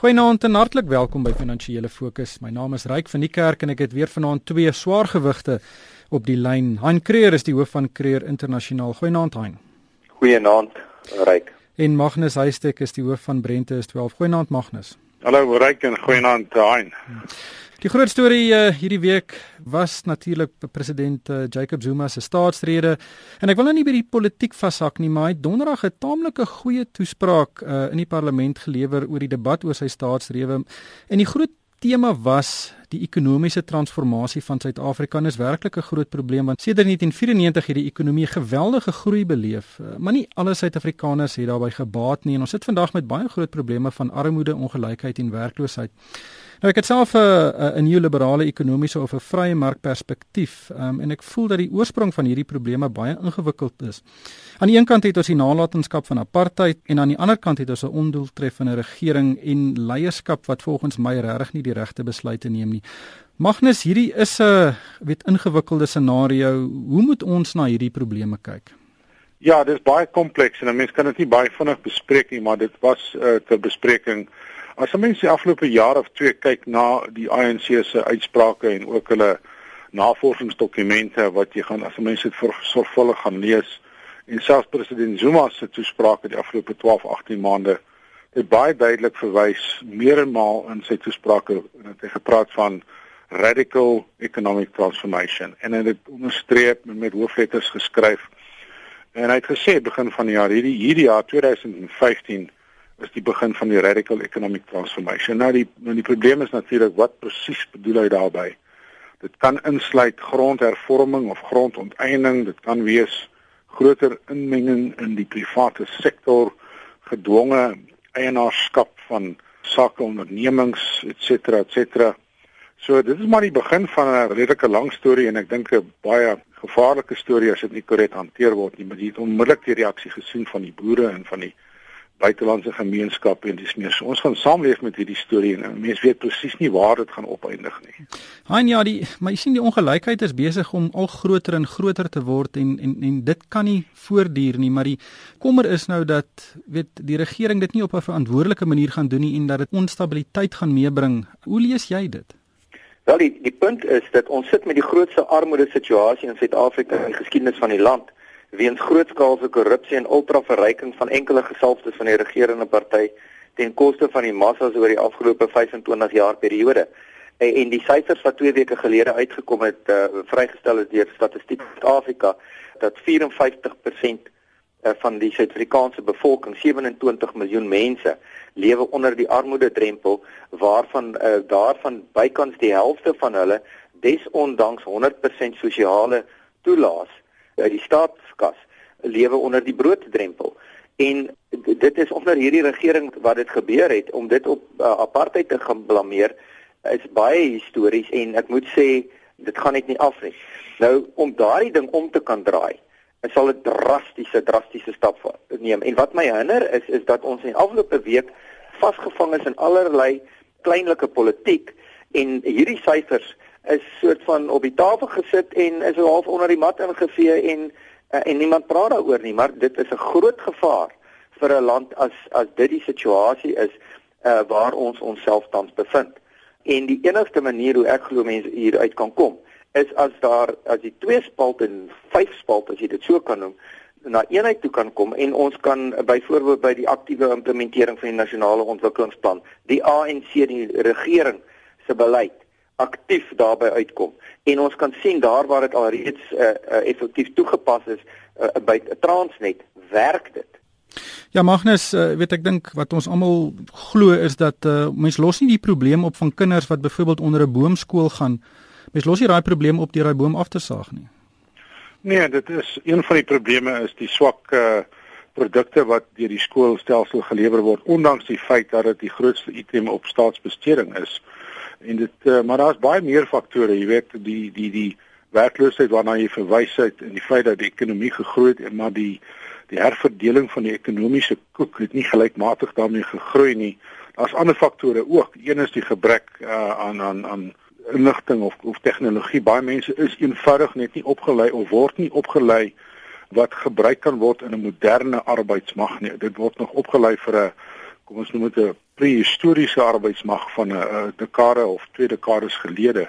Goeienaand en hartlik welkom by Finansiële Fokus. My naam is Ryk van die Kerk en ek het weer vanaand twee swaargewigte op die lyn. Hein Creer is die hoof van Creer Internasionaal. Goeienaand Hein. Goeienaand Ryk. En Magnus Huystek is die hoof van Brente is 12. Goeienaand Magnus. Hallo Ryk en goeienaand Hein. Die groot storie uh, hierdie week was natuurlik president uh, Jacob Zuma se staatsrede. En ek wil nou nie by die politiek vashak nie, maar hy het donderdag 'n taamlike goeie toespraak uh, in die parlement gelewer oor die debat oor sy staatsrede. En die groot tema was die ekonomiese transformasie van Suid-Afrika. Dit is werklik 'n groot probleem want sedert 1994 het die ekonomie geweldige groei beleef, maar nie alle Suid-Afrikaners het daarbey gebaat nie en ons sit vandag met baie groot probleme van armoede, ongelykheid en werkloosheid. Nou ek het self 'n uh, 'n nuwe liberale ekonomiese of 'n vrye mark perspektief um, en ek voel dat die oorsprong van hierdie probleme baie ingewikkeld is. Aan die een kant het ons die nalatenskap van apartheid en aan die ander kant het ons 'n ondoeltreffende regering en leierskap wat volgens my regtig nie die regte besluite neem nie. Magnus, hierdie is 'n weet ingewikkelde scenario. Hoe moet ons na hierdie probleme kyk? Ja, dit is baie kompleks en mense kan dit nie baie vinnig bespreek nie, maar dit was uh, ter bespreking As 'n mens die afgelope jaar of twee kyk na die ANC se uitsprake en ook hulle navorsingsdokumente wat jy gaan as 'n mens dit sorgvuldig gaan lees en selfs president Zuma se toesprake die afgelope 12, 18 maande het baie duidelik verwys meer en maal in sy toesprake het hy gepraat van radical economic transformation en hy het onderstreep met, met hoofletters geskryf. En hy het gesê begin van die jaar hierdie hierdie jaar 2015 is die begin van die radical economic transformation. Nou die nou die probleem is natuurlik wat presies bedoel hy daarmee? Dit kan insluit grondhervorming of grondonteiening, dit kan wees groter inmenging in die private sektor, gedwonge eienaarskap van sakeondernemings, ens, ens. So dit is maar die begin van 'n redelike lang storie en ek dink 'n baie gevaarlike storie as dit nie korrek hanteer word nie, jy het onmiddellik die reaksie gesien van die boere en van die buitelandse gemeenskappe en dis meer so ons gaan saamleef met hierdie storie en mense weet presies nie waar dit gaan opeindig nie. Hein ja, die maar jy sien die ongelykheid is besig om al groter en groter te word en en en dit kan nie voortduur nie, maar die kommer is nou dat weet die regering dit nie op 'n verantwoordelike manier gaan doen nie en dat dit onstabiliteit gaan meebring. Hoe lees jy dit? Wel die die punt is dat ons sit met die grootste armoede situasie in Suid-Afrika in die geskiedenis van die land weens grootskaalse korrupsie en ultraverryking van enkele gesalfdes van die regerende party ten koste van die massas oor die afgelope 25 jaar periode. En, en die syfers wat 2 weke gelede uitgekom het, uh, vrygestel is deur Statistiek Suid-Afrika dat 54% uh, van die Suid-Afrikaanse bevolking, 27 miljoen mense, lewe onder die armoededrempel waarvan uh, daarvan bykans die helfte van hulle desondanks 100% sosiale toelaas uit die staatskas lewe onder die brooddrempel. En dit is onder hierdie regering wat dit gebeur het om dit op uh, apartheid te blameer is baie histories en ek moet sê dit gaan net nie af nie. Nou om daardie ding om te kan draai, sal 'n drastiese drastiese stap neem. En wat my herinner is is dat ons in afgelope week vasgevang is in allerlei kleinlike politiek en hierdie syfers is soort van op die tafel gesit en is half onder die mat ingevee en uh, en niemand praat daaroor nie. Maar dit is 'n groot gevaar vir 'n land as as dit die situasie is uh, waar ons onsself tans bevind. En die enigste manier hoe ek glo mense hier uit kan kom is as daar as die twee spalt en vyf spalt as jy dit so kan noem na eenheid toe kan kom en ons kan byvoorbeeld by die aktiewe implementering van die nasionale ontwikkelingsplan die ANC die regering se beleid aktief daarbey uitkom en ons kan sien daar waar dit alreeds uh, uh, effektief toegepas is uh, by Transnet werk dit Ja Magnus, uh, weet ek dink wat ons almal glo is dat uh, mens los nie die probleem op van kinders wat byvoorbeeld onder 'n boomskool gaan. Mens los nie daai probleem op deur daai boom af te saag nie. Nee, dit is een van die probleme is die swak uh, produkte wat deur die skoolstelsel gelewer word ondanks die feit dat dit die grootste item op staatsbesteding is. Uh en dit uh, maar daar's baie meer faktore jy weet die die die werkloosheid waarna jy verwys het en die feit dat die ekonomie gegroei het maar die die herverdeling van die ekonomiese koek het nie gelykmatig daarmee gegroei nie. Daar's ander faktore ook. Een is die gebrek uh, aan aan aan inligting of of tegnologie. Baie mense is eenvoudig net nie opgelei of word nie opgelei wat gebruik kan word in 'n moderne arbeidsmag nie. Dit word nog opgelei vir 'n kom ons noem dit 'n prehistoriese arbeidsmag van 'n dekade of twee dekades gelede.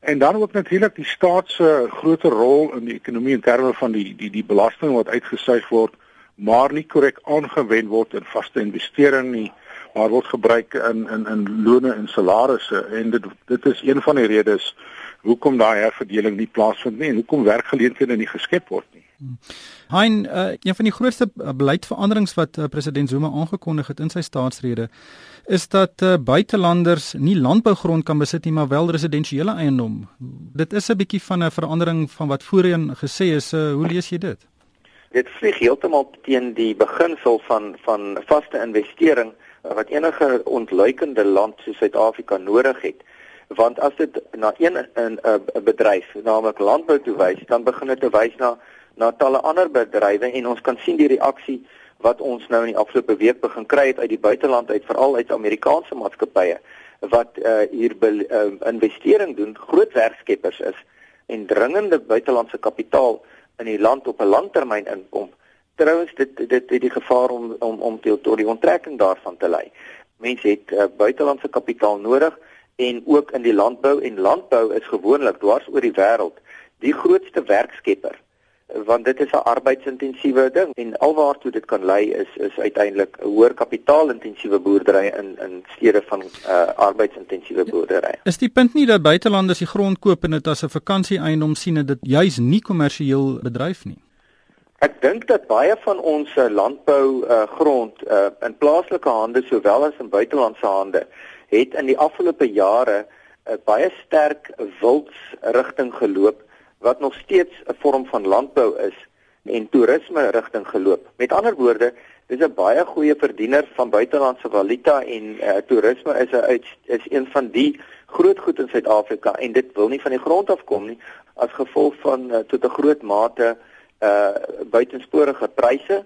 En dan ook natuurlik die staat se groot rol in die ekonomie in terme van die die die belasting wat uitgesuig word, maar nie korrek aangewend word in vaste investering nie, maar word gebruik in in in lone en salarisse en dit dit is een van die redes hoekom daai herverdeling nie plaasvind nie en hoekom werkgeleenthede nie geskep word. Hein, uh, een van die grootste uh, beleidsveranderings wat uh, president Zuma aangekondig het in sy staatsrede is dat uh, buitelanders nie landbougrond kan besit nie, maar wel residensiële eiendom. Dit is 'n bietjie van 'n verandering van wat voorheen gesê is. Uh, hoe lees jy dit? Dit vlieg heeltemal teen die beginsel van van vaste investering wat enige ontluikende land soos Suid-Afrika nodig het want as dit na een 'n 'n bedryf naamlik landbou toe wys dan begin dit te wys na na talle ander bedrywe en ons kan sien die reaksie wat ons nou in die afgelope week begin kry het uit die buiteland uit veral uit Amerikaanse maatskappye wat uh, hier uh, investering doen groot werkskeppers is en dringende buitelandse kapitaal in die land op 'n langtermyn inkom. Trouens dit dit het die gevaar om om om tot die onttrekking daarvan te lei. Mense het uh, buitelandse kapitaal nodig en ook in die landbou en landbou is gewoonlik dwars oor die wêreld die grootste werkskepper want dit is 'n arbeidsintensiewe ding en alwaartoe dit kan lei is is uiteindelik 'n hoër kapitaalintensiewe boerdery in in stede van uh, arbeidsintensiewe boerdery. Is die punt nie dat buitelanders die grond koop en dit as 'n vakansieeiendom sien en dit juis nie kommersieel bedryf nie? Ek dink dat baie van ons landbou uh, grond uh, in plaaslike hande sowel as in buitelandse hande het in die afgelope jare 'n uh, baie sterk wildsrigting geloop wat nog steeds 'n vorm van landbou is en toerisme rigting geloop. Met ander woorde, dis 'n baie goeie verdiener van buitelandse valuta en uh, toerisme is 'n is een van die groot goed in Suid-Afrika en dit wil nie van die grond af kom nie as gevolg van uh, tot 'n groot mate uh buitensporige pryse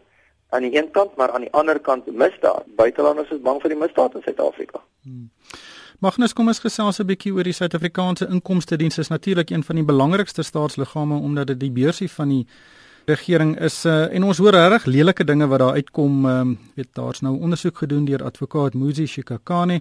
aan die een kant maar aan die ander kant misdaad. Buitelanders is bang vir die misdaad in Suid-Afrika. Hmm. Magnus, kom ons gesels 'n bietjie oor die Suid-Afrikaanse Inkomste Diens. Is natuurlik een van die belangrikste staatsliggame omdat dit die beursie van die regering is uh, en ons hoor regtig lelike dinge wat daar uitkom. Um, weet daar's nou ondersoek gedoen deur advokaat Muzi Shikakane.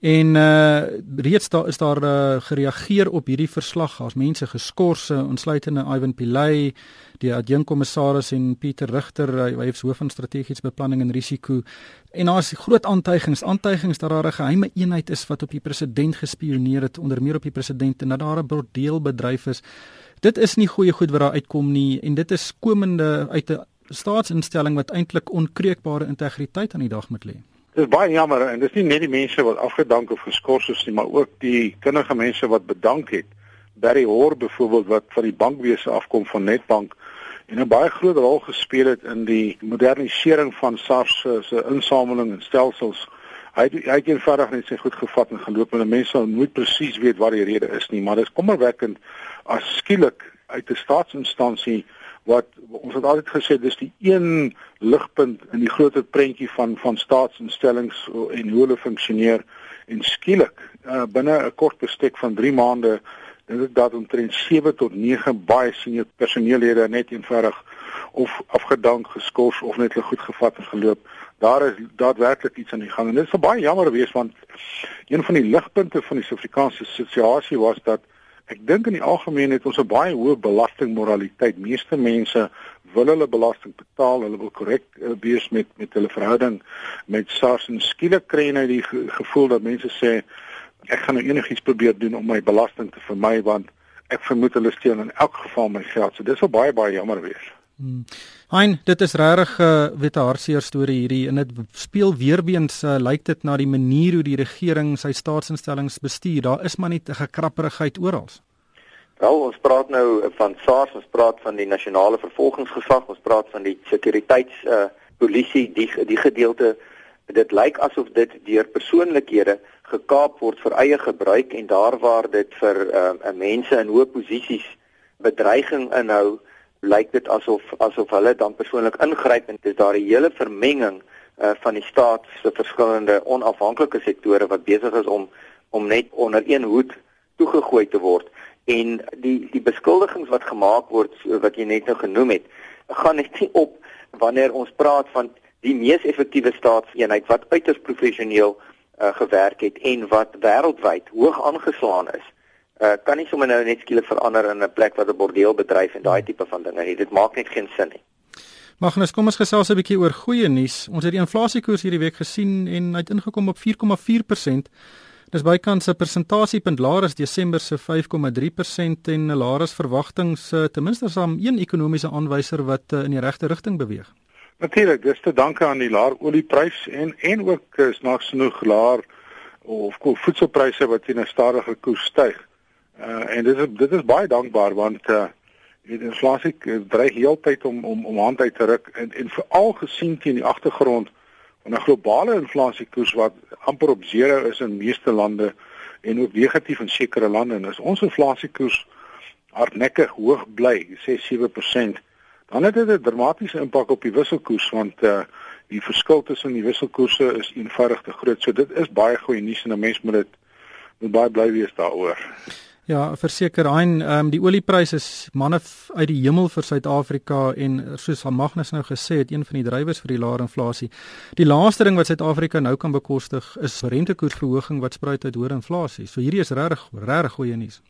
En uh reeds daar is daar uh, gereageer op hierdie verslag. Daar's mense geskort, insluitende Ivan Pillay, die adjunkkommissaris en Pieter Rigter, hy is hoof van strategiese beplanning en risiko. En daar's groot aantuigings, aantuigings dat daar 'n geheime eenheid is wat op die president gespioneer het, onder meer op die president en dat daar 'n bordeelbedryf is. Dit is nie goeie goed wat daar uitkom nie en dit is komende uit 'n staatsinstelling wat eintlik onkreukbare integriteit aan die dag moet lê. Dit is baie jammer en dis nie net die mense wat afgedank of geskort is nie, maar ook die kundige mense wat bedank het. Barry Hoor byvoorbeeld wat van die bankwese afkom van Netbank en 'n baie groot rol gespeel het in die modernisering van SARS se insameling en stelsels. Hy het, hy het eenvoudig net sy goed gevat en geloop en mense sal nooit presies weet wat die rede is nie, maar dit is kommerwekkend as skielik uit 'n staatsinstansie wat ons het altyd gesê dis die een ligpunt in die groter prentjie van van staatsinstellings en hoe hulle funksioneer en skielik uh, binne 'n kort bestek van 3 maande dink ek dat omtrent 7 tot 9 baie senior personeellede net eenvoudig of afgedank, geskort of net goed gevat en geloop. Daar is daadwerklik iets aan die gang en dit is baie jammer wees want een van die ligpunte van die Suid-Afrikaanse situasie was dat ek dink in die algemeen het ons 'n baie hoë belastingmoraliteit. Meeste mense wil hulle belasting betaal, hulle wil korrek uh, wees met met hulle verhouding met SARS en skielik kry jy nou die ge gevoel dat mense sê ek gaan nou enigiets probeer doen om my belasting te vermy want ek vermoed hulle steel in elk geval my geld. So dis wel baie baie jammer wees. Hmm. Hein, dit is regtig 'n uh, wete hartseer storie hierdie en dit speel weerbeens uh, lyk dit na die manier hoe die regering sy staatsinstellings bestuur. Daar is maar net 'n gekrapperigheid oral. Wel, ons praat nou van SARS, ons praat van die nasionale vervolgingsgesag, ons praat van die sekuriteits uh, polisie, die die gedeelte dit lyk asof dit deur persoonlikhede gekaap word vir eie gebruik en daar waar dit vir 'n uh, mense in hoë posisies bedreiging inhou lyk dit asof asof hulle dan persoonlik ingryp en dis daar 'n hele vermenging uh, van die staat se verskillende onafhanklike sektore wat besig is om om net onder een hoed toegegooi te word en die die beskuldigings wat gemaak word wat jy net nou genoem het gaan net nie op wanneer ons praat van die mees effektiewe staatseenheid wat uiters professioneel uh, gewerk het en wat wêreldwyd hoog aangeslaan is. Uh, kan nie sommer nou net skielik verander in 'n plek wat 'n bordeel bedryf en daai tipe van dinge nie. Dit maak net geen sin nie. Magnus, kom ons gesels 'n bietjie oor goeie nuus. Ons het die inflasiekoers hierdie week gesien en hy het ingekom op 4,4%. Dis bykans 'n persentasiepunt laer as Desember se 5,3% en laer as verwagtings ten minste saam een ekonomiese aanwyser wat in die regte rigting beweeg. Natuurlik, dis te danke aan die laer oliepryse en en ook is nags genoeg laer of voedselpryse wat teen 'n stadiger koers styg. Uh en dit is dit is baie dankbaar want uh die inflasie dreig heeltyd om om om hand uit te ruk en en veral gesien teen die agtergrond van 'n globale inflasiekoers wat amper op 0 is in meeste lande en ook negatief in sekere lande en as ons inflasiekoers hardnekkig hoog bly, sê 7% dan het dit 'n dramatiese impak op die wisselkoers want uh die verskil tussen die wisselkoerse is eenvoudig te groot. So dit is baie goeie nuus en 'n mens moet dit moet baie bly wees daaroor. Ja, verseker hein, um, die oliepryse is manne uit die hemel vir Suid-Afrika en soos Magnus nou gesê het, een van die drywers vir die lae inflasie. Die laaste ding wat Suid-Afrika nou kan bekostig is rentekoersverhoging wat spruit uit hoër inflasie. So hierdie is regtig regtig goeie nuus.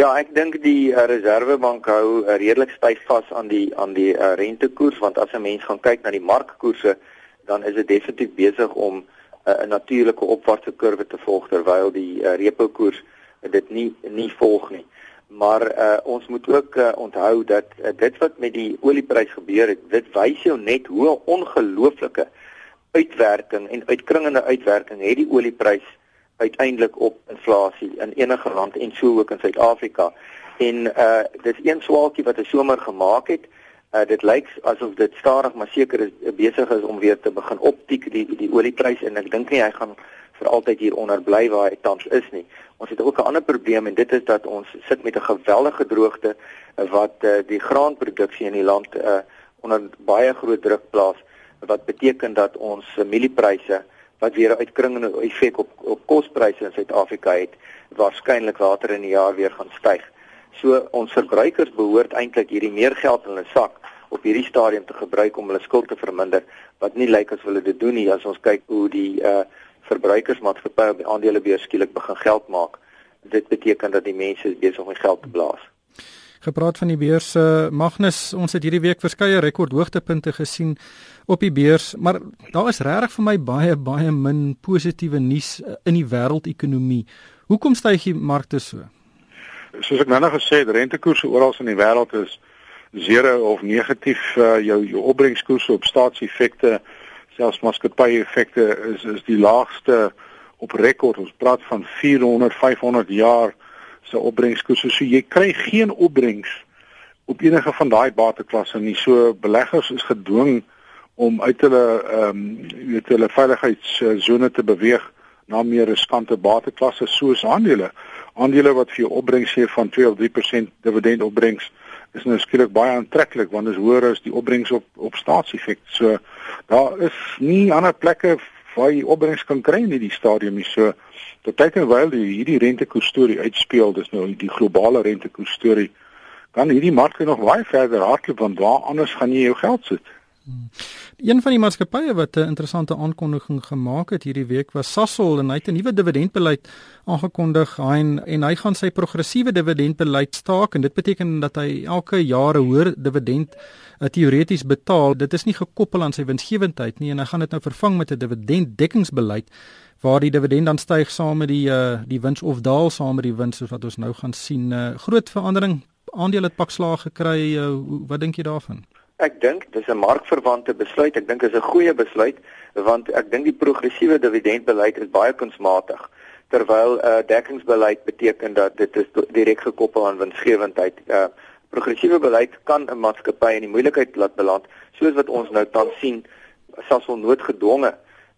Ja, ek dink die uh, Reserwebank hou uh, redelik styf vas aan die aan die uh, rentekoers want as 'n mens gaan kyk na die markkoerse, dan is dit definitief besig om 'n uh, natuurlike opwaartse kurwe te volg terwyl die uh, repo koers uh, dit nie nie volg nie. Maar uh, ons moet ook uh, onthou dat uh, dit wat met die olieprys gebeur het, dit wys jou net hoe ongelooflike uitwerking en uitkringende uitwerking het die olieprys uiteindelik op inflasie in enige land en so ook in Suid-Afrika. En uh dis een swaaltjie wat 'n somer gemaak het. Uh dit lyk asof dit stadig maar seker is besig is om weer te begin optiek die die oliepryse en ek dink nie hy gaan vir altyd hier onder bly waar hy tans is nie. Ons het ook 'n ander probleem en dit is dat ons sit met 'n geweldige droogte uh, wat uh, die graanproduksie in die land uh onder baie groot druk plaas wat beteken dat ons mieliepryse wat weer 'n uitkringende effek op op kospryse in Suid-Afrika het, waarskynlik later in die jaar weer gaan styg. So ons verbruikers behoort eintlik hierdie meer geld in hulle sak op hierdie stadium te gebruik om hulle skuld te verminder wat nie lyk as hulle dit doen nie as ons kyk hoe die uh verbruikersmaatskappye op die aandelebeurs skielik begin geld maak. Dit beteken dat die mense besig om geld te blaas. Gepraat van die beurs, Magnus, ons het hierdie week verskeie rekordhoogtepunte gesien op die beurs, maar daar is regtig vir my baie baie min positiewe nuus uh, in die wêreldekonomie. Hoekom styg die markte so? Soos ek nou nog gesê het, rentekoerse oral in die wêreld is zero of negatief. Uh, jou jou opbrengskoerse op staatseffekte, selfs maatskappye effekte is is die laagste op rekord. Ons praat van 400, 500 jaar se opbrengskoers. So jy kry geen opbrengs op enige van daai bateklasse nie. So beleggers is gedwing om uit hulle ehm um, weet hulle veiligheidssone te beweeg na meer riskante bateklasse soos aandele. Aandele wat vir jou opbrengs gee van 2 of 3% dividend opbrengs is nou skielik baie aantreklik want dit is hoër as die opbrengs op op staatseffek. So daar is nie ander plekke waar jy opbrengs kan kry in hierdie stadium nie. So tot tyd en wyl die hierdie rentekoers storie uitspeel, dis nou die globale rentekoers storie, kan hierdie mark nog baie verder hardloop want waar anders gaan jy jou geld sit? Hmm. Een van die maatskappye wat 'n interessante aankondiging gemaak het hierdie week was Sasol en hy het 'n nuwe dividendbeleid aangekondig en en hy gaan sy progressiewe dividendbeleid staak en dit beteken dat hy elke jaar 'n hoër dividend uh, teoreties betaal. Dit is nie gekoppel aan sy winsgewendheid nie en hy gaan dit nou vervang met 'n dividenddekkingsbeleid waar die dividend dan styg saam met die uh, die wins of daal saam met die wins soos wat ons nou gaan sien. Uh, groot verandering. Aandele het pak slaag gekry. Uh, wat dink jy daarvan? Ek dink dis 'n markverwante besluit. Ek dink dit is 'n goeie besluit want ek dink die progressiewe dividendbeleid is baie kunsmatig terwyl 'n uh, dekkingsbeleid beteken dat dit is direk gekoppel aan winsgewendheid. Uh progressiewe beleid kan 'n maatskappy in die moeilikheid laat beland soos wat ons nou tans sien wel noodgedwonge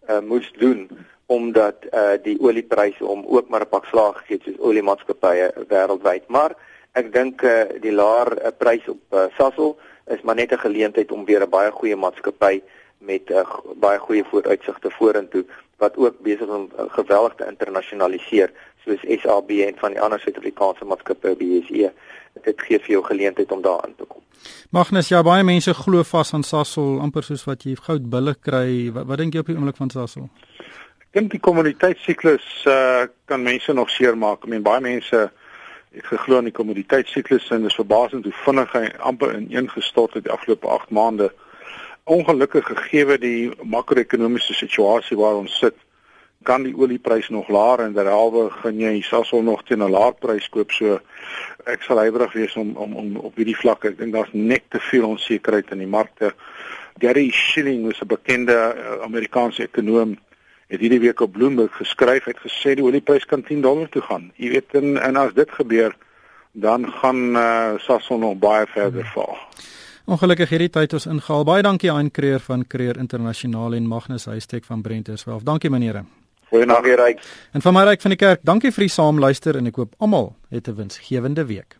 uh, moes doen omdat uh, die oliepryse om ook maar 'n pak slaag gegee het soos oliemaatskappye wêreldwyd. Maar ek dink uh, die laer uh, prys op uh, Sasol is maar net 'n geleentheid om weer 'n baie goeie maatskappy met 'n uh, baie goeie vooruitsigte vorentoe wat ook besig is om uh, geweldig te internasionaliseer soos SAB en van die ander Suid-Afrikaanse maatskappye BSE. Dit gee vir jou geleentheid om daarin te kom. Magnus, ja baie mense glo vas aan Sasol amper soos wat jy goud bulle kry. Wat, wat dink jy op die oomblik van Sasol? Ek dink die kommoditeitssiklus uh, kan mense nog seermaak. Ek meen baie mense het geglo in die kommoditeitssiklus en dis verbasend hoe vinnig hy amper ineengestort het die afgelope 8 maande. Ongelukkig gegee die makro-ekonomiese situasie waar ons sit, kan die oliepryse nog laer en derhalwe gaan jy Sasol nog teen 'n laer prys koop. So ek sal huiwerig wees om om om op hierdie vlak. Ek dink daar's net te veel onsekerheid in die markte. Gary Shilling was 'n bekende uh, Amerikaanse ekonom het hierdie week op Bloomberg geskryf het gesê die olieprys kan 10 dollar toe gaan. Jy weet en, en as dit gebeur dan gaan uh, Sasol nog baie verder val. Ongelukkig hierdie tyd ons ingehaal. Baie dankie aan Creer van Creer Internasionaal en Magnus Huystek van Brenters. Wel, dankie meneere. Goeienaand Ryk. En van my Ryk van die kerk, dankie vir die saamluister en ek hoop almal het 'n winsgewende week.